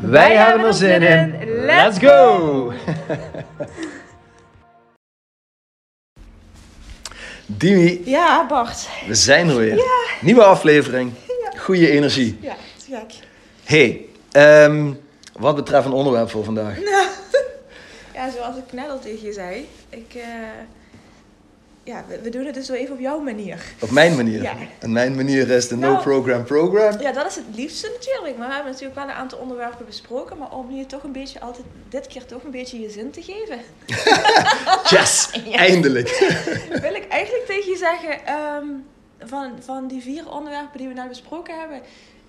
Wij, hebben er zin in. Let's go! Dimi, Ja, Bart. we zijn er weer. Nieuwe aflevering. Goede energie. Ja, gek. Hey, ehm, wat betreft een onderwerp voor vandaag. Ja, zoals ik net al tegen je zei, ik, eh, ja, we, we doen het dus zo even op jouw manier. Op mijn manier. Ja. En mijn manier is de Nou. no program program. Ja, dat is het liefste natuurlijk. Maar we hebben natuurlijk wel een aantal onderwerpen besproken. Maar om je toch een beetje altijd, dit keer toch een beetje je zin te geven, Yes, eindelijk. wil ik eigenlijk tegen je zeggen: ehm, van, van die vier onderwerpen die we net besproken hebben,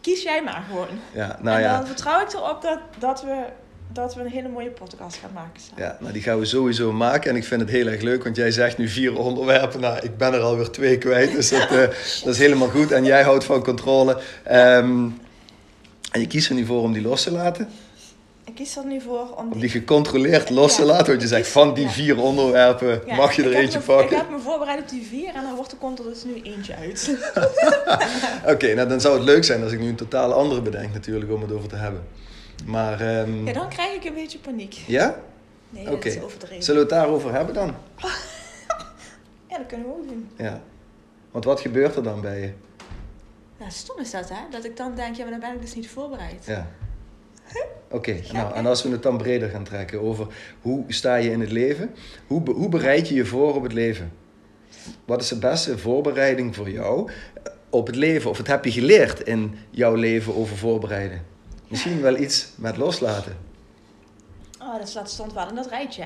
kies jij maar gewoon. Ja, nou en ja. dan vertrouw ik erop dat, dat, we, dat we een hele mooie podcast gaan maken. samen. Ja, nou die gaan we sowieso maken. En ik vind het heel erg leuk, want jij zegt nu vier onderwerpen. Nou, ik ben er alweer twee kwijt, dus dat, eh, dat is helemaal goed. En jij houdt van controle. Ehm, en je kiest er nu voor om die los te laten. Ik kies er nu voor om Om die gecontroleerd los te Ja. laten. Want je zegt, van die vier onderwerpen Ja, mag je er eentje me- pakken. Ik heb me voorbereid op die vier en dan wordt er komt er dus nu eentje uit. Oké, nou dan zou het leuk zijn als ik nu een totaal andere bedenk natuurlijk om het over te hebben. Maar, ehm, Ja, dan krijg ik een beetje paniek. ja? Nee, Oké. dat is overdreven. Zullen we het daarover hebben dan? Ja, dat kunnen we ook doen. Ja. Want wat gebeurt er dan bij je? Nou, stom is dat, hè? Dat ik dan denk, ja, maar dan ben ik dus niet voorbereid. Ja. Oké, nou, en als we het dan breder gaan trekken over hoe sta je in het leven? Hoe, hoe bereid je je voor op het leven? Wat is de beste voorbereiding voor jou op het leven? Of wat heb je geleerd in jouw leven over voorbereiden? Misschien wel iets met loslaten. Oh, dat staat- stond wel in dat rijtje,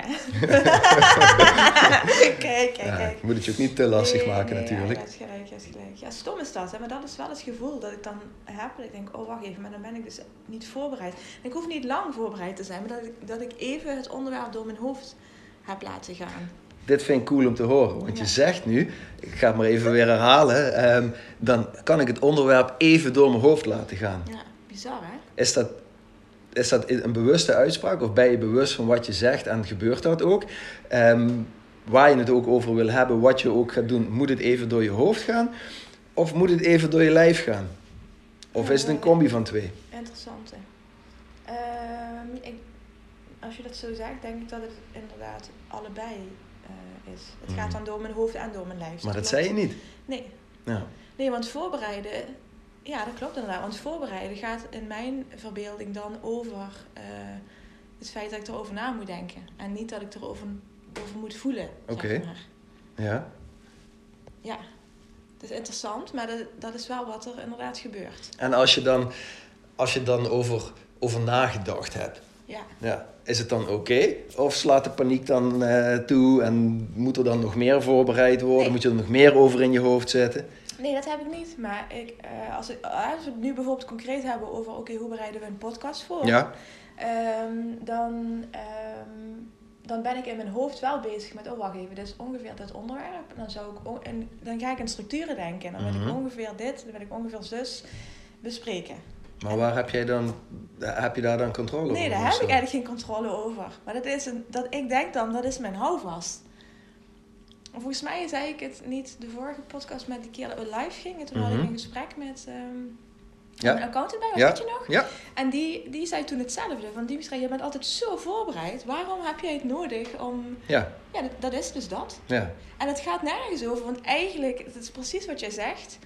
kijk, kijk, Ja, kijk. je moet het je ook niet te lastig Nee, maken nee, natuurlijk. Ja, hebt gelijk, gelijk. Ja, stom is dat, hè? maar dat is wel het gevoel dat ik dan heb. Dat ik denk, oh wacht even, maar dan ben ik dus niet voorbereid. En ik hoef niet lang voorbereid te zijn, maar dat ik, dat ik even het onderwerp door mijn hoofd heb laten gaan. Dit vind ik cool om te horen. Want Ja. je zegt nu, ik ga het maar even weer herhalen. ehm, dan kan ik het onderwerp even door mijn hoofd laten gaan. Ja, bizar hè? Is dat, is dat een bewuste uitspraak? Of ben je bewust van wat je zegt en gebeurt dat ook? Ehm, waar je het ook over wil hebben, wat je ook gaat doen, moet het even door je hoofd gaan? Of moet het even door je lijf gaan? Of is het een combi van twee? Interessant? Ehm, ik, als je dat zo zegt, denk ik dat het inderdaad allebei eh, is. Het gaat dan door mijn hoofd en door mijn lijf. Mhm. Maar dat zei je niet. Nee, Ja. Nee, want voorbereiden, ja, dat klopt inderdaad. Want voorbereiden gaat in mijn verbeelding dan over eh, het feit dat ik erover na moet denken. En niet dat ik erover over moet voelen. zeg Oké. maar. ja. Ja, het is interessant, maar dat, dat is wel wat er inderdaad gebeurt. En als je dan, als je dan over, over nagedacht hebt, Ja, Ja. Is het dan oké? Of slaat de paniek dan eh, toe en moet er dan nog meer voorbereid worden? Nee. Moet je er nog meer over in je hoofd zetten? Nee, dat heb ik niet. Maar ik, eh, als, ik, als we het nu bijvoorbeeld concreet hebben over, oké, hoe bereiden we een podcast voor? Ja. Ehm, dan, ehm, dan ben ik in mijn hoofd wel bezig met, oh wacht even, dit is ongeveer dit onderwerp. En dan, zou ik, en dan ga ik in structuren denken. En dan wil Mhm. ik ongeveer dit, dan wil ik ongeveer zus bespreken. Maar waar heb jij dan, heb je daar dan controle over? Nee, daar heb ik eigenlijk geen controle over. Maar dat is een, dat ik denk dan, dat is mijn houvast. En Volgens mij zei ik het niet de vorige podcast met die keer dat we live gingen. Toen had ik Mhm. een gesprek met ehm, Ja. een accountant bij, Ja. weet je nog? Ja. En die, die zei toen hetzelfde. Want die zei, je bent altijd zo voorbereid. Waarom heb jij het nodig om... Ja. Ja, dat, dat is dus dat. Ja. En het gaat nergens over. Want eigenlijk, het is precies wat jij zegt.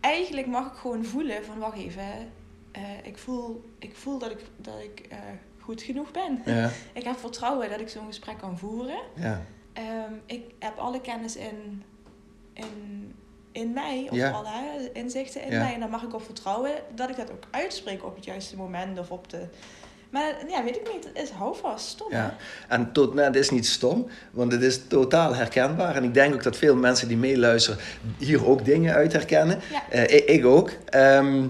Eigenlijk mag ik gewoon voelen van, wacht even. eh, ik, voel, ik voel dat ik, dat ik eh, goed genoeg ben. Ja. Ik heb vertrouwen dat ik zo'n gesprek kan voeren. Ja. Ehm, ik heb alle kennis in, in, in mij, of Ja. alle inzichten in Ja. mij. En daar mag ik op vertrouwen dat ik dat ook uitspreek op het juiste moment of op de. Maar ja, weet ik niet, het is houvast, stom hè? Ja. En tot, nou, het is niet stom, want het is totaal herkenbaar. En ik denk ook dat veel mensen die meeluisteren hier ook dingen uit herkennen. Ja. Eh, ik, ik ook. Ehm,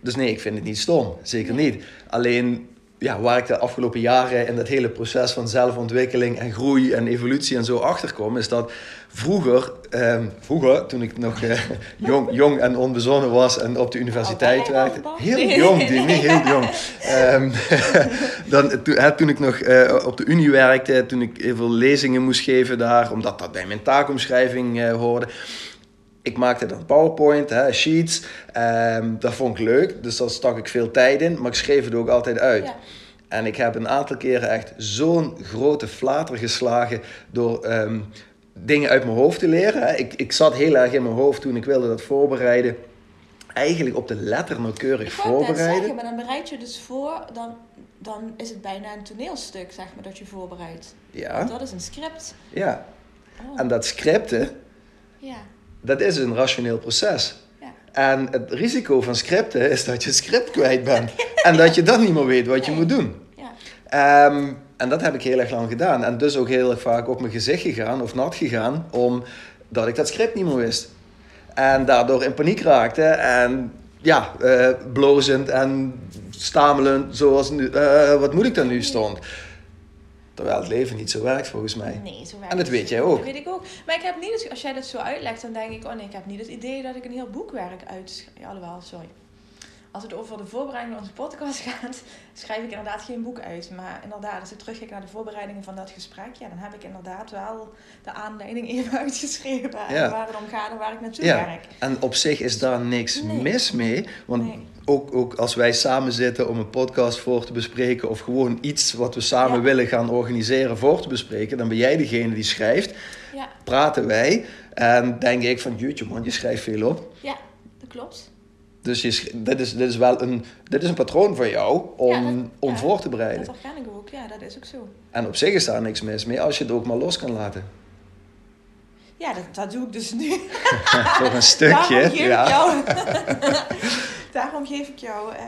dus nee, ik vind het niet stom. Zeker Nee. niet. Alleen ja, waar ik de afgelopen jaren in dat hele proces van zelfontwikkeling en groei en evolutie en zo achterkom, is dat vroeger, ehm, vroeger toen ik nog eh, jong, jong en onbezonnen was en op de universiteit Oh, werkte, heel jong, Dini, heel jong. Ehm, dan, toen, hè, toen ik nog eh, op de unie werkte, toen ik heel veel lezingen moest geven daar, omdat dat bij mijn taakomschrijving eh, hoorde. Ik maakte dan PowerPoint, hè, sheets. ehm, dat vond ik leuk, dus daar stak ik veel tijd in, maar ik schreef het ook altijd uit. Ja. En ik heb een aantal keren echt zo'n grote flater geslagen door ehm, dingen uit mijn hoofd te leren. hè. Ik, ik zat heel erg in mijn hoofd toen ik wilde dat voorbereiden. Eigenlijk op de letter nauwkeurig Ik voorbereiden. zeggen, maar dan bereid je dus voor, dan, dan is het bijna een toneelstuk, zeg maar, dat je voorbereidt. Ja, Dat is een script. ja. Oh, En dat scripten, ja. Dat is een rationeel proces. Ja. En het risico van scripten is dat je script kwijt bent. En dat je dan niet meer weet wat je Nee. moet doen. Ja. Ehm, en dat heb ik heel erg lang gedaan. En dus ook heel erg vaak op mijn gezicht gegaan of nat gegaan, omdat ik dat script niet meer wist. En daardoor in paniek raakte en ja, eh, blozend en stamelend, zoals nu, eh, wat moet ik dan nu stond. Terwijl het leven niet zo werkt volgens mij. Nee, zo werkt En dat het. weet jij ook. Dat weet ik ook. Maar ik heb niet het, als jij dat zo uitlegt, dan denk ik, oh nee, ik heb niet het idee dat ik een heel boekwerk uit... Ja, alhoewel, sorry. Als het over de voorbereiding van onze podcast gaat, schrijf ik inderdaad geen boek uit. Maar inderdaad, als ik terugkijk naar de voorbereidingen van dat gesprek, ja, dan heb ik inderdaad wel de aanleiding even uitgeschreven. En waar het om gaat en waar ik naartoe Ja. werk. En op zich is daar niks Nee. mis mee. Want Nee. ook, ook als wij samen zitten om een podcast voor te bespreken, of gewoon iets wat we samen Ja. willen gaan organiseren voor te bespreken, dan ben jij degene die schrijft. Ja, Praten wij en denk ik van, jeetje man, je schrijft veel op. ja, dat klopt. Dus je, dit, is, dit is wel een, dit is een patroon van jou om, Ja, dat- om ja, voor te bereiden. Dat ik ook, ja, dat is ook zo. En op zich is daar niks mis mee als je het ook maar los kan laten. Ja, dat, dat doe ik dus nu. Voor een stukje. Daarom geef ja. ik jou. daarom geef ik jou. eh,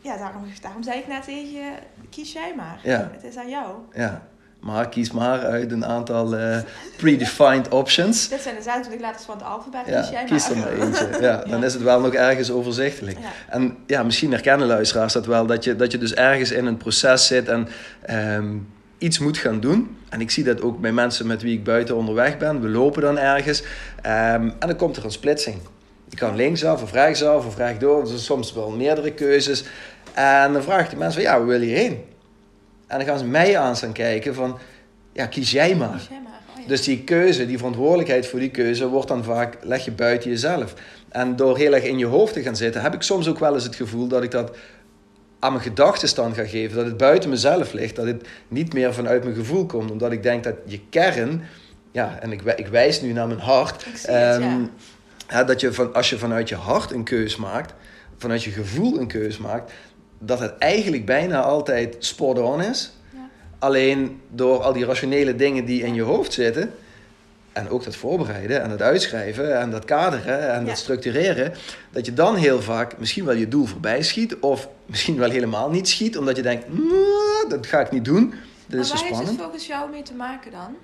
ja, daarom, daarom zei ik net tegen je: kies jij maar. Ja. Het is aan jou. ja. Maar kies maar uit een aantal eh, predefined options. Dit zijn de 26 letters van het alfabet. Ja, kies jij kies er maar. eentje. Ja, dan is het wel nog ergens overzichtelijk. Ja. En ja, misschien herkennen luisteraars dat wel, dat je, dat je dus ergens in een proces zit en ehm, iets moet gaan doen. En ik zie dat ook bij mensen met wie ik buiten onderweg ben. We lopen dan ergens ehm, en dan komt er een splitsing. Je kan linksaf of rechtsaf of rechtdoor, er zijn soms wel meerdere keuzes. En dan vraag ik de mensen van, ja, waar wil je heen? En dan gaan ze mij aan staan kijken van, ja, kies jij maar. Kies jij maar. Oh, ja. Dus die keuze, die verantwoordelijkheid voor die keuze, wordt dan vaak, leg je buiten jezelf. En door heel erg in je hoofd te gaan zitten, heb ik soms ook wel eens het gevoel dat ik dat aan mijn gedachtenstand ga geven. Dat het buiten mezelf ligt, dat het niet meer vanuit mijn gevoel komt. Omdat ik denk dat je kern, ja, en ik, ik wijs nu naar mijn hart. Het, ehm, ja. dat je van, als je vanuit je hart een keus maakt, vanuit je gevoel een keus maakt, dat het eigenlijk bijna altijd spot on is. Ja. Alleen door al die rationele dingen die in je hoofd zitten, en ook dat voorbereiden en het uitschrijven en dat kaderen en Ja. dat structureren, dat je dan heel vaak misschien wel je doel voorbij schiet, of misschien wel helemaal niet schiet, omdat je denkt, "Nee, dat ga ik niet doen. Maar is te waar heeft het volgens jou mee te maken dan?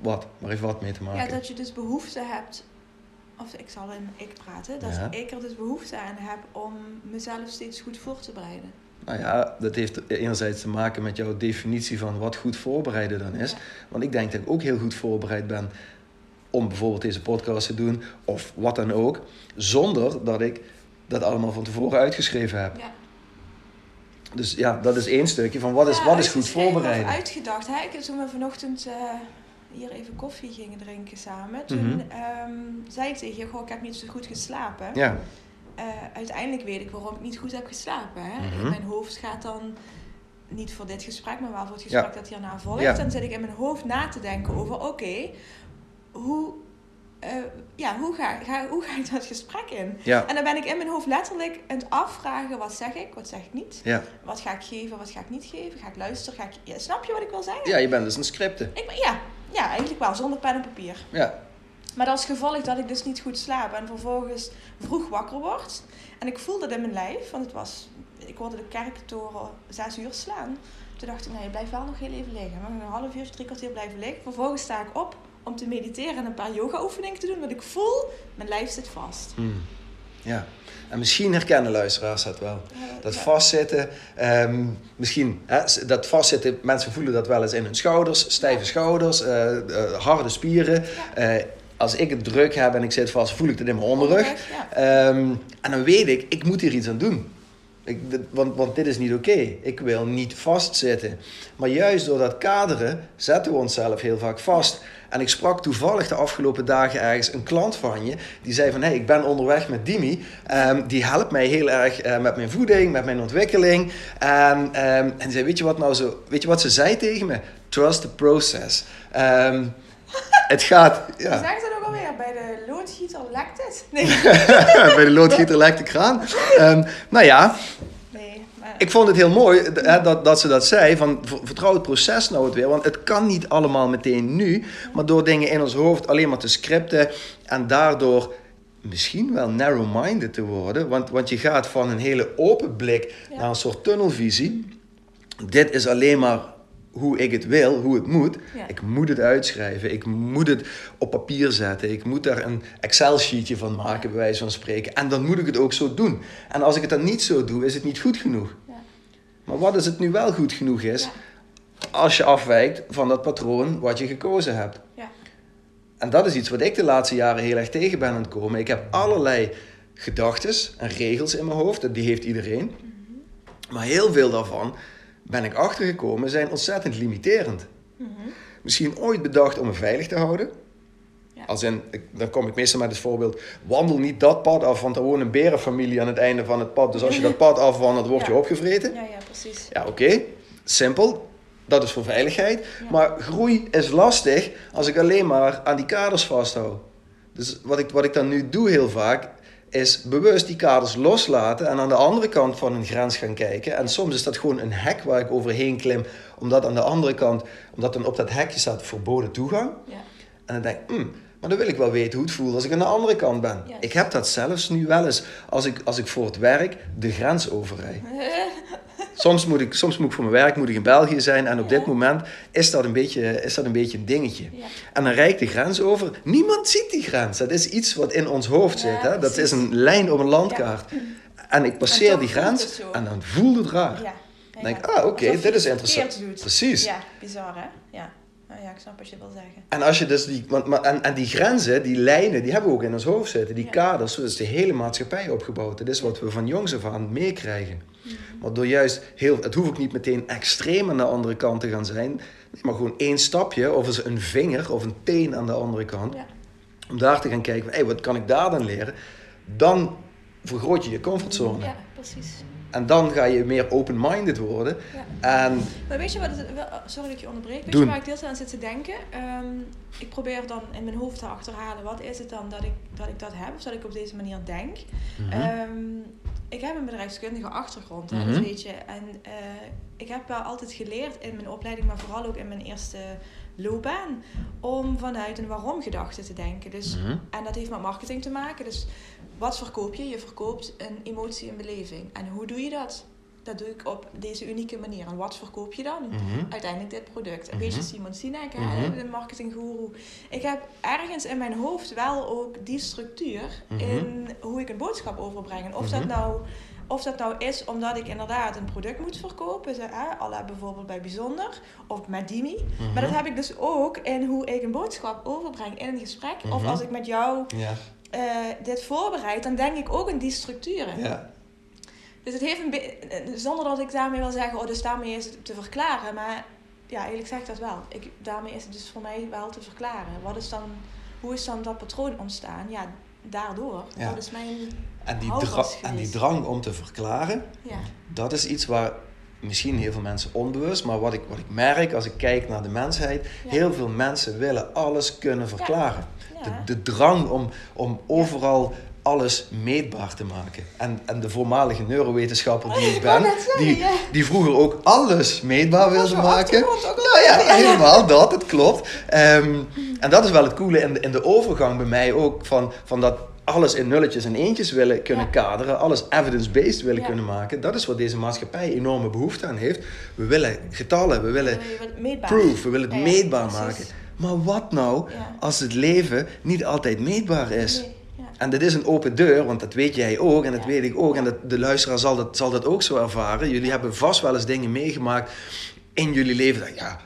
Wat? Waar heeft wat mee te maken? Ja, dat je dus behoefte hebt. Of ik zal in ik praten. Dat Ja. ik er dus behoefte aan heb om mezelf steeds goed voor te bereiden. Nou ja, dat heeft enerzijds te maken met jouw definitie van wat goed voorbereiden dan is. Ja. Want ik denk dat ik ook heel goed voorbereid ben om bijvoorbeeld deze podcast te doen, of wat dan ook, zonder dat ik dat allemaal van tevoren uitgeschreven heb. Ja. Dus ja, dat is één stukje van wat is, Ja, wat is goed uitgeschreven of voorbereiden. Uitgedacht. Hè? Ik, toen we vanochtend eh, hier even koffie gingen drinken samen, toen Mhm. ehm, zei ik tegen je, goh, ik heb niet zo goed geslapen. Ja, Eh, uiteindelijk weet ik waarom ik niet goed heb geslapen. Hè? Mhm. Mijn hoofd gaat dan, niet voor dit gesprek, maar wel voor het gesprek Ja. dat hierna volgt. Ja. Dan zit ik in mijn hoofd na te denken over, oké, hoe, eh, ja, hoe, ga, ga, hoe ga ik dat gesprek in? ja, En dan ben ik in mijn hoofd letterlijk aan het afvragen, wat zeg ik, wat zeg ik niet? ja. Wat ga ik geven, wat ga ik niet geven? Ga ik luisteren? Ga ik... Ja, snap je wat ik wil zeggen? ja, je bent dus een scripte. Ik ja, ja, eigenlijk wel, zonder pen en papier. Ja, Maar dat is gevolg dat ik dus niet goed slaap en vervolgens vroeg wakker word. En ik voel dat in mijn lijf, want het was, ik hoorde de kerktoren zes uur slaan. Toen dacht ik, nee, je blijft wel nog heel even liggen. Maar een half uur, drie kwartier blijven liggen. Vervolgens sta ik op om te mediteren en een paar yoga oefeningen te doen. Want ik voel, mijn lijf zit vast. Hmm. Ja. En misschien herkennen luisteraars dat wel. Ja, Dat vastzitten, ehm, misschien hè, dat vastzitten, mensen voelen dat wel eens in hun schouders, stijve schouders, eh, eh, harde spieren. Eh, als ik het druk heb en ik zit vast, voel ik het in mijn onderrug. Ehm, en dan weet ik, ik moet hier iets aan doen. Want, want dit is niet oké. Ik wil niet vastzitten. Maar juist door dat kaderen zetten we onszelf heel vaak vast. En ik sprak toevallig de afgelopen dagen ergens een klant van je. Die zei van, hey, ik ben onderweg met Dimi. Ehm, die helpt mij heel erg eh, met mijn voeding, met mijn ontwikkeling. En, ehm, en zei, weet je wat nou zo... Weet je wat ze zei tegen me? Trust the process. Ehm, het gaat... Ja. Alweer? Bij de loodgieter lekt het? Nee. Bij de loodgieter lekt de kraan. Ehm, nou ja, nee maar... ik vond het heel mooi hè, dat, dat ze dat zei. Van, ver- vertrouw het proces nou het weer. Want het kan niet allemaal meteen nu. Maar door dingen in ons hoofd alleen maar te scripten. En daardoor misschien wel narrow-minded te worden. Want, want je gaat van een hele open blik Ja. naar een soort tunnelvisie. Dit is alleen maar hoe ik het wil, hoe het moet. Ja. Ik moet het uitschrijven. Ik moet het op papier zetten. Ik moet daar een Excel-sheetje van maken, bij wijze van spreken. En dan moet ik het ook zo doen. En als ik het dan niet zo doe, is het niet goed genoeg. Ja. Maar wat als het nu wel goed genoeg is, Ja. als je afwijkt van dat patroon wat je gekozen hebt? Ja. En dat is iets wat ik de laatste jaren heel erg tegen ben aan het komen. Ik heb allerlei gedachten en regels in mijn hoofd, die heeft iedereen. Maar heel veel daarvan, ben ik achtergekomen, zijn ontzettend limiterend. Mhm. Misschien ooit bedacht om me veilig te houden. Ja. Als in, ik- dan kom ik meestal met het voorbeeld, wandel niet dat pad af, want er woont een berenfamilie aan het einde van het pad. Dus als je dat pad afwandelt, word je Ja. opgevreten. Ja, ja, precies. Ja, oké. Simpel. Dat is voor veiligheid. Ja. Maar groei is lastig als ik alleen maar aan die kaders vasthoud. Dus wat ik, wat ik dan nu doe heel vaak, is bewust die kaders loslaten en aan de andere kant van een grens gaan kijken. En soms is dat gewoon een hek waar ik overheen klim, omdat aan de andere kant, omdat dan op dat hekje staat verboden toegang. Ja. En dan denk ik, "Hmm, maar dan wil ik wel weten hoe het voelt als ik aan de andere kant ben. Ik heb dat zelfs nu wel eens als ik, als ik voor het werk de grens overrijd. Soms moet, ik, soms moet ik voor mijn werk moet ik in België zijn en op dit moment is dat, een beetje, is dat een beetje een dingetje. En dan rijd ik de grens over. Niemand ziet die grens. Dat is iets wat in ons hoofd zit. Hè? Dat is een lijn op een landkaart. En ik passeer die grens en dan voelt het raar. Dan denk ik, ah oké, dit is interessant. Precies. Ja, bizar hè? Ja. Nou ja, ik snap wat je wil zeggen. En als je dus die, want, maar, en, en die grenzen, die lijnen, die hebben we ook in ons hoofd zitten. Die Ja. kaders, zo is de hele maatschappij opgebouwd. Dat is wat we van jongs af aan meekrijgen. Mhm. Maar door juist heel, het hoeft ook niet meteen extreem aan de andere kant te gaan zijn. Nee, maar gewoon één stapje, of eens een vinger of een teen aan de andere kant. Ja. Om daar te gaan kijken, hey, wat kan ik daar dan leren? Dan vergroot je je comfortzone. Ja, precies. En dan ga je meer open-minded worden. Ja. En Maar weet je wat het, wel- sorry dat ik je onderbreek. Weet Doen. je waar ik deels aan zit te denken? Ehm, ik probeer dan in mijn hoofd te achterhalen. Wat is het dan dat ik, dat ik dat heb? Of dat ik op deze manier denk? Ehm, ik heb een bedrijfskundige achtergrond, dat Mhm. weet je. En eh, ik heb wel altijd geleerd in mijn opleiding, maar vooral ook in mijn eerste loopbaan, om vanuit een waarom gedachte te denken. Dus, Mhm. En dat heeft met marketing te maken. Dus wat verkoop je? Je verkoopt een emotie en beleving. En hoe doe je dat? Dat doe ik op deze unieke manier. En wat verkoop je dan? Mhm. Uiteindelijk dit product. Een Mhm. beetje Simon Sinek, Mhm. de marketinggoeroe. Ik heb ergens in mijn hoofd wel ook die structuur Mhm. in hoe ik een boodschap overbreng. En of, dat nou, of dat nou is omdat ik inderdaad een product moet verkopen, zo, hè, à la bijvoorbeeld bij Bijzonder of met Dimi. Maar dat heb ik dus ook in hoe ik een boodschap overbreng in een gesprek. Of als ik met jou Ja. Eh, dit voorbereid, dan denk ik ook in die structuren. Ja. Dus het heeft een be- zonder dat ik daarmee wil zeggen, oh, dus daarmee is het te verklaren. Maar ja, eigenlijk zeg ik dat wel. Ik, daarmee is het dus voor mij wel te verklaren. Wat is dan, hoe is dan dat patroon ontstaan? Ja, daardoor. Ja. Dat is mijn. En, die en die drang om te verklaren, Ja, dat is iets waar misschien heel veel mensen onbewust, maar wat ik, wat ik merk als ik kijk naar de mensheid, Ja. heel veel mensen willen alles kunnen verklaren. ja. De, de drang om, om overal alles meetbaar te maken. En, en de voormalige neurowetenschapper die ik Ik ben, die, die vroeger ook alles meetbaar wilde maken. Nou ja. helemaal dat, het klopt. Ehm, en dat is wel het coole in de, in de overgang bij mij ook, van, van dat alles in nulletjes en eentjes willen kunnen Ja. kaderen, alles evidence-based willen Ja. kunnen maken. Dat is wat deze maatschappij enorme behoefte aan heeft. We willen getallen, we willen proof, we willen het Ja, meetbaar maken. Maar wat nou als het leven niet altijd meetbaar is? Nee. En dit is een open deur, want dat weet jij ook en dat weet ik ook. En dat, de luisteraar zal dat, zal dat ook zo ervaren. Jullie hebben vast wel eens dingen meegemaakt in jullie leven. Dat, ja,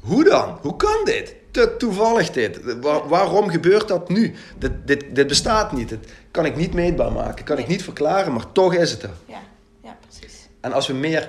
hoe dan? Hoe kan dit? Te toevallig dit. Waar- waarom gebeurt dat nu? Dit, dit, dit bestaat niet. Dit kan ik niet meetbaar maken. Kan ik niet verklaren, maar toch is het er. Ja, ja, precies. En als we meer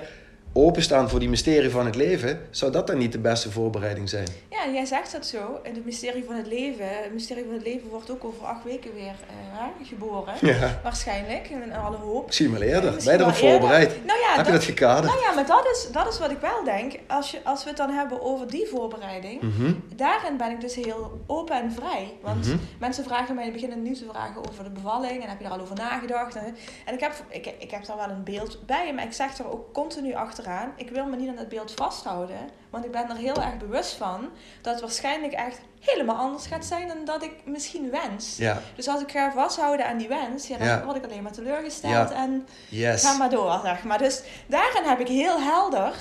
openstaan voor die mysterie van het leven, zou dat dan niet de beste voorbereiding zijn? Ja, jij zegt dat zo. En het mysterie van het leven. Het mysterie van het leven wordt ook over acht weken weer eh, geboren. Ja. Waarschijnlijk, in alle hoop. Misschien wel eerder. Misschien Ben je erop voorbereid? Nou ja, Heb je dat gekaderd? Nou ja, maar dat is, dat is wat ik wel denk. Als, je, als we het dan hebben over die voorbereiding. Mhm. Daarin ben ik dus heel open en vrij. Want Mhm. mensen vragen mij in het begin nu te vragen over de bevalling. En heb je er al over nagedacht? En, en ik, heb, ik, ik heb daar wel een beeld bij. Maar ik zeg er ook continu Ik wil me niet aan dat beeld vasthouden. Want ik ben er heel erg bewust van. Dat het waarschijnlijk echt helemaal anders gaat zijn dan dat ik misschien wens. Ja, Dus als ik ga vasthouden aan die wens. Ja, dan Ja. word ik alleen maar teleurgesteld. En yes. Ga maar door, zeg maar. Dus daarin heb ik heel helder.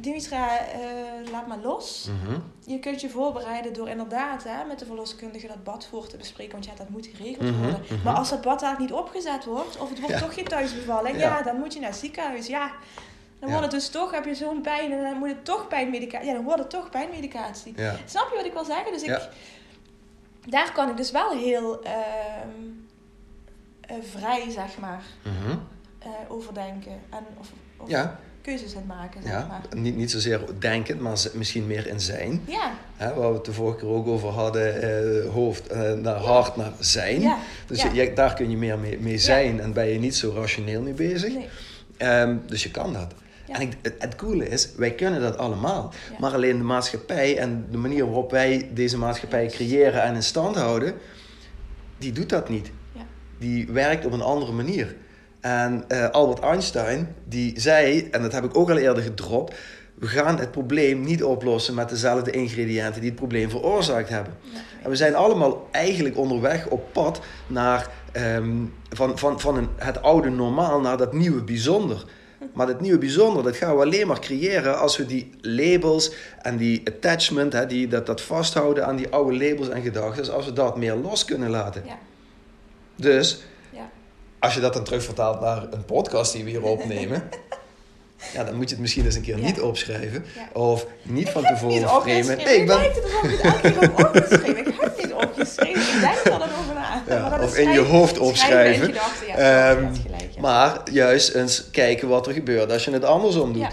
Dimitra, eh, laat maar los. Mhm. Je kunt je voorbereiden door inderdaad hè, met de verloskundige dat bad voor te bespreken. Want ja, dat moet geregeld Mhm, worden. mhm. Maar als dat bad eigenlijk niet opgezet wordt, of het wordt toch geen thuisbevalling, Ja. ja. dan moet je naar het ziekenhuis. Ja, dan wordt het dus toch, heb je zo'n pijn en dan moet het toch pijnmedicatie. Ja, dan wordt het toch pijnmedicatie. Snap je wat ik wil zeggen? Dus ik, daar kan ik dus wel heel ehm, eh, vrij, zeg maar, Mhm. eh, over denken. En of, of Ja, keuzes in maken, zeg ja. maar. Niet, niet zozeer denken, maar misschien meer in zijn. Ja, Hè, waar we het de vorige keer ook over hadden, eh, hoofd eh, naar hart naar zijn. ja. Dus ja. je- je- daar kun je meer mee, mee zijn en ben je niet zo rationeel mee bezig. Nee. Ehm, dus je kan dat. Ja. En ik, het, het coole is, wij kunnen dat allemaal. Ja. Maar alleen de maatschappij en de manier waarop wij deze maatschappij creëren en in stand houden, die doet dat niet. Ja. Die werkt op een andere manier. En eh, Albert Einstein, die zei, en dat heb ik ook al eerder gedropt, we gaan het probleem niet oplossen met dezelfde ingrediënten die het probleem veroorzaakt hebben. En we zijn allemaal eigenlijk onderweg op pad naar, ehm, van, van, van een, het oude normaal naar dat nieuwe bijzonder. Maar dat nieuwe bijzonder, dat gaan we alleen maar creëren als we die labels en die attachment, hè, die, dat, dat vasthouden aan die oude labels en gedachten, als we dat meer los kunnen laten. Ja. Dus Ja. als je dat dan terugvertaalt naar een podcast die we hier opnemen, ja, dan moet je het misschien eens een keer Ja. niet opschrijven. Ja. Of niet van tevoren framen. Nee, ik Het ben, lijkt het elke keer heb opgeschreven. Ik heb het niet opgeschreven. Ik denk er dan over na. Ja, of in je hoofd schrijven opschrijven. gedachten, ja. Ehm, gelijk, ja. Maar juist eens kijken wat er gebeurt als je het andersom doet. Ja.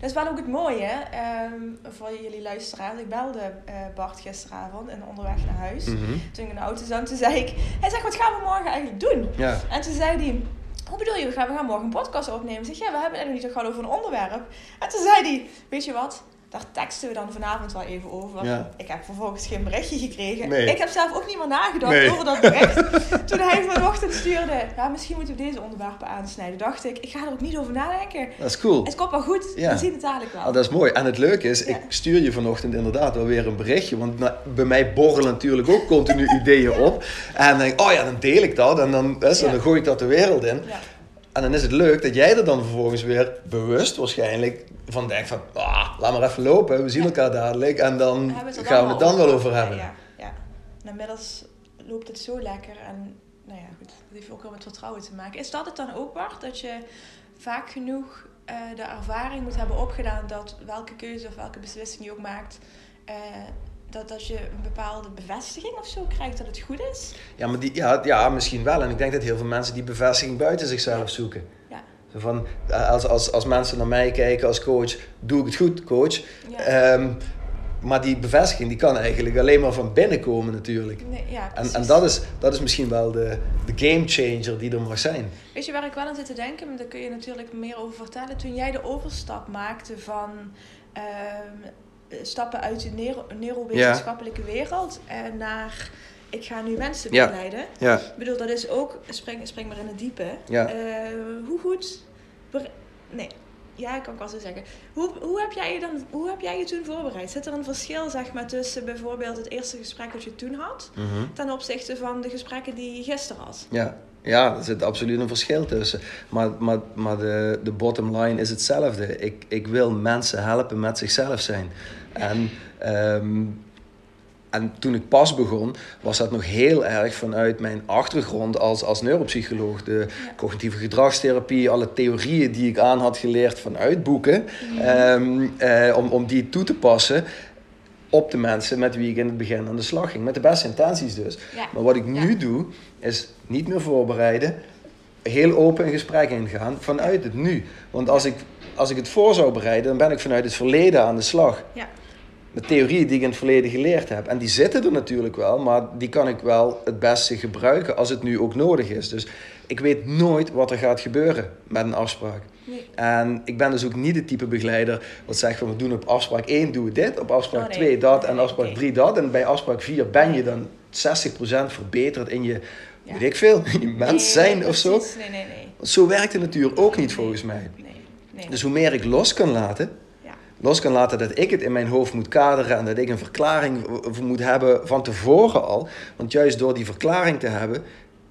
Dat is wel ook het mooie ehm, voor jullie luisteraars. Ik belde eh, Bart gisteravond en onderweg naar huis. Mhm. Toen ik in de auto zat, toen zei ik... Hij zegt, wat gaan we morgen eigenlijk doen? Ja. En toen zei hij... Hoe bedoel je, we gaan, we gaan morgen een podcast opnemen? Ik zeg, ja, we hebben het nog niet gehad over een onderwerp. En toen zei hij, weet je wat? Daar teksten we dan vanavond wel even over. Ja. Ik heb vervolgens geen berichtje gekregen. Nee. Ik heb zelf ook niet meer nagedacht Nee. over dat bericht. Toen hij vanochtend stuurde, ja, misschien moeten we deze onderwerpen aansnijden. Dacht ik, ik ga er ook niet over nadenken. Dat is cool. Het komt wel goed, Ja. we zien het dadelijk wel. Oh, dat is mooi. En het leuke is, Ja. ik stuur je vanochtend inderdaad wel weer een berichtje. Want bij mij borrelen natuurlijk ook continu ideeën op. En dan denk ik, oh ja, dan deel ik dat. En dan, dan gooi ik dat de wereld in. En dan is het leuk dat jij er dan vervolgens weer bewust waarschijnlijk van denkt van... Ah, laat maar even lopen, we zien elkaar dadelijk. En dan gaan we het dan wel over hebben. Ja, ja. En inmiddels loopt het zo lekker. En nou ja, goed, dat heeft ook wel met vertrouwen te maken. Is dat het dan ook, Bart? Dat je vaak genoeg eh, de ervaring moet hebben opgedaan dat welke keuze of welke beslissing je ook maakt, eh, dat, dat je een bepaalde bevestiging of zo krijgt dat het goed is? Ja, maar die, ja, ja, misschien wel. En ik denk dat heel veel mensen die bevestiging buiten zichzelf zoeken. Ja. Zo van, eh, als, als, als mensen naar mij kijken als coach, doe ik het goed, coach. Ja. Ehm, maar die bevestiging die kan eigenlijk alleen maar van binnen komen natuurlijk. Nee, ja, En, en dat, is, dat is misschien wel de, de game changer die er mag zijn. Weet je waar ik wel aan zit te denken? Maar daar kun je natuurlijk meer over vertellen. Toen jij de overstap maakte van ehm, stappen uit de neuro- neurowetenschappelijke wereld eh, naar ik ga nu mensen Ja. begeleiden. Ja, Ik bedoel, dat is ook, spring, spring maar in het diepe. Eh, hoe goed, nee, ja, ik kan het wel zo zeggen. Hoe, hoe, heb jij je dan, hoe heb jij je toen voorbereid? Zit er een verschil zeg maar, tussen bijvoorbeeld het eerste gesprek dat je toen had, Mhm. ten opzichte van de gesprekken die je gisteren had? ja. ja, er zit absoluut een verschil tussen. Maar, maar, maar de, de bottom line is hetzelfde. Ik, ik wil mensen helpen met zichzelf zijn. En ehm, En toen ik pas begon, was dat nog heel erg vanuit mijn achtergrond als, als neuropsycholoog. De cognitieve gedragstherapie, alle theorieën die ik aan had geleerd vanuit boeken, ehm, eh, om, om die toe te passen op de mensen met wie ik in het begin aan de slag ging. Met de beste intenties dus. Maar wat ik nu doe, is niet meer voorbereiden, heel open in gesprek ingaan vanuit het nu. Want als ik, als ik het voor zou bereiden, dan ben ik vanuit het verleden aan de slag. Ja. De theorieën die ik in het verleden geleerd heb. En die zitten er natuurlijk wel, maar die kan ik wel het beste gebruiken als het nu ook nodig is. Dus ik weet nooit wat er gaat gebeuren met een afspraak. Nee. En ik ben dus ook niet de type begeleider wat zegt van we doen op afspraak 1 doen we dit, op afspraak 2 dat en afspraak 3 dat. En bij afspraak 4 ben je dan 60% verbeterd in je, weet ik veel, in je mens zijn of zo. Nee, nee, nee. Zo werkt de natuur ook niet volgens mij. Dus hoe meer ik los kan laten, los kan laten dat ik het in mijn hoofd moet kaderen en dat ik een verklaring moet hebben van tevoren al. Want juist door die verklaring te hebben,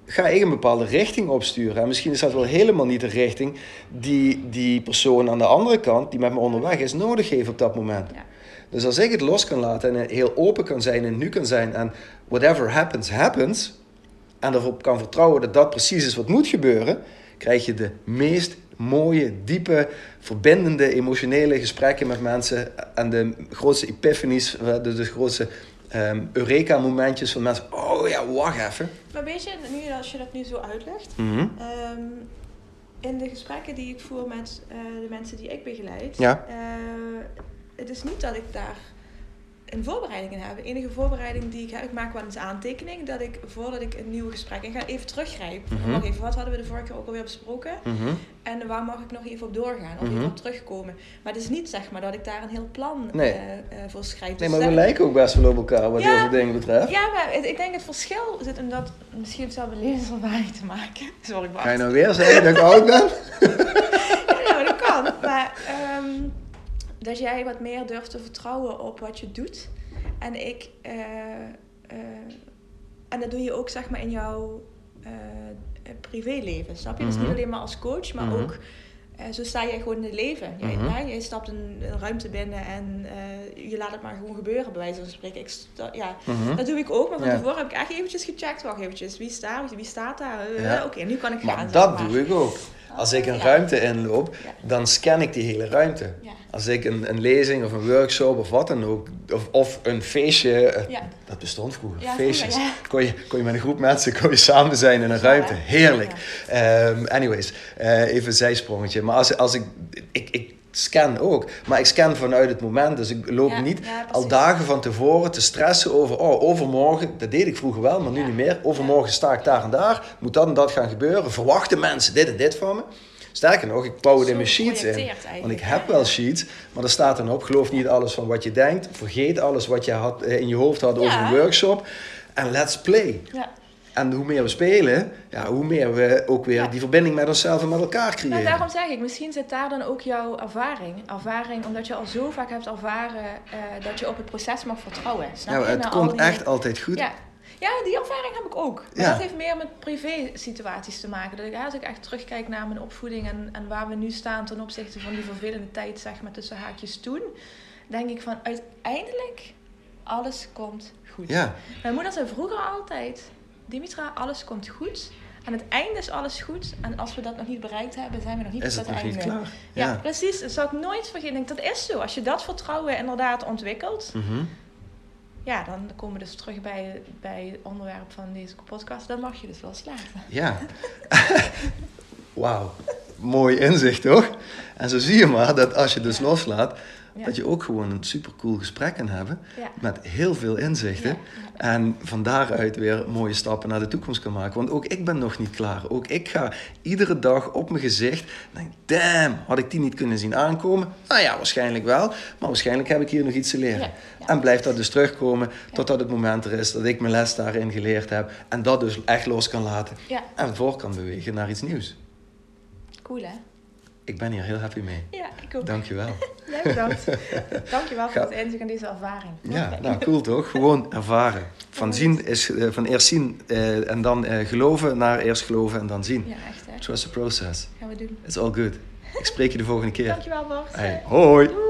ga ik een bepaalde richting opsturen. En misschien is dat wel helemaal niet de richting die die persoon aan de andere kant, die met me onderweg is, nodig heeft op dat moment. Ja. Dus als ik het los kan laten en heel open kan zijn en nu kan zijn en whatever happens, happens, en erop kan vertrouwen dat dat precies is wat moet gebeuren, krijg je de meest mooie, diepe, verbindende, emotionele gesprekken met mensen en de grootste epiphanies, de, de grootste um, Eureka-momentjes van mensen. Oh ja, wacht even. Maar weet je, nu, als je dat nu zo uitlegt, mhm. ehm, in de gesprekken die ik voer met uh, de mensen die ik begeleid, ja. Uh, het is niet dat ik daar een voorbereiding in heb. De enige voorbereiding die ik heb, ik maak wel eens aantekening dat ik voordat ik een nieuw gesprek in ga, even teruggrijp. Mm Wacht even, wat hadden we de vorige keer ook alweer besproken? Mhm. En waar mag ik nog even op doorgaan of even mhm. op terugkomen? Maar het is niet zeg maar dat ik daar een heel plan nee. uh, uh, voor schrijf. Nee, dus maar we lijken ook best wel op elkaar wat ja, heel veel dingen betreft. Ja, maar ik denk het verschil zit in dat, misschien het zelf levenservaring te maken. Sorry, Ga je nou weer zeggen dat ik oud ben? ja, nou, dat kan. Maar um, dat jij wat meer durft te vertrouwen op wat je doet. En ik, uh, uh, en dat doe je ook zeg maar in jouw uh, privéleven, snap je? Mm Dus niet mhm. alleen maar als coach, maar mhm. ook zo sta jij gewoon in het leven. Jij, mm -hmm. jij stapt een, een, ruimte binnen en je laat het maar gewoon gebeuren, bij wijze van spreken. Ik ja, mhm. Dat doe ik ook, maar van tevoren heb ik echt eventjes gecheckt. Wacht eventjes, wie staat, wie staat daar? Oké, nu kan ik gaan. Maar dat doe ik ook. Als ik een ruimte inloop, dan scan ik die hele ruimte. Als ik een, een lezing of een workshop of wat dan ook, of, of een feestje, eh, dat bestond vroeger, feestjes. kon, je, kon je met een groep mensen kon je samen zijn in een ruimte. Heerlijk. Um, anyways, uh, even een zijsprongetje. Maar als, als ik, ik, ik scan ook. Maar ik scan vanuit het moment. Dus ik loop niet al dagen van tevoren te stressen over... oh, overmorgen, dat deed ik vroeger wel, maar nu niet meer. Overmorgen sta ik daar en daar. Moet dat en dat gaan gebeuren. Verwachten mensen dit en dit van me. Sterker nog, ik bouw het in mijn sheets in. Want ik heb wel sheets, maar er staat dan op... geloof niet alles van wat je denkt. Vergeet alles wat je had, eh, in je hoofd had over een workshop. En let's play. Ja. En hoe meer we spelen, ja, hoe meer we ook weer die verbinding met onszelf en met elkaar creëren. Maar daarom zeg ik, misschien zit daar dan ook jouw ervaring. Ervaring omdat je al zo vaak hebt ervaren uh, dat je op het proces mag vertrouwen. Snap ja, het komt echt altijd goed. Ja. ja, die ervaring heb ik ook. Maar dat heeft meer met privé situaties te maken. Dat ik, als ik echt terugkijk naar mijn opvoeding en, en waar we nu staan ten opzichte van die vervelende tijd, zeg maar, tussen haakjes toen. Denk ik van, uiteindelijk, alles komt goed. Ja. Mijn moeder zei vroeger altijd Dimitra, alles komt goed. Aan het einde is alles goed. En als we dat nog niet bereikt hebben, zijn we nog niet is tot het, einde. klaar? Ja. precies. Dat zou ik nooit vergeten. Dat is zo. Als je dat vertrouwen inderdaad ontwikkelt, mhm. ja, dan komen we dus terug bij, bij het onderwerp van deze podcast. Dan mag je dus loslaten. Ja. Wauw. Mooi inzicht, toch? En zo zie je maar dat als je dus loslaat, dat je ook gewoon een supercool gesprek kan hebben. Met heel veel inzichten. En van daaruit weer mooie stappen naar de toekomst kan maken. Want ook ik ben nog niet klaar. Ook ik ga iedere dag op mijn gezicht. Denk, damn, had ik die niet kunnen zien aankomen? Nou ja, waarschijnlijk wel. Maar waarschijnlijk heb ik hier nog iets te leren. En blijft dat dus terugkomen totdat het moment er is dat ik mijn les daarin geleerd heb. En dat dus echt los kan laten. En voor kan bewegen naar iets nieuws. Cool hè? Ik ben hier heel happy mee. Ja, ik ook. Dankjewel. Jij bedankt. Dankjewel voor het inzicht aan deze ervaring. Ja, nou cool toch? Gewoon ervaren. Van, zien is, uh, van eerst zien uh, en dan uh, geloven naar eerst geloven en dan zien. Ja, echt hè. Trust the process. Gaan we doen. It's all good. Ik spreek je de volgende keer. Dankjewel Bart. Hey, hoi. Doei.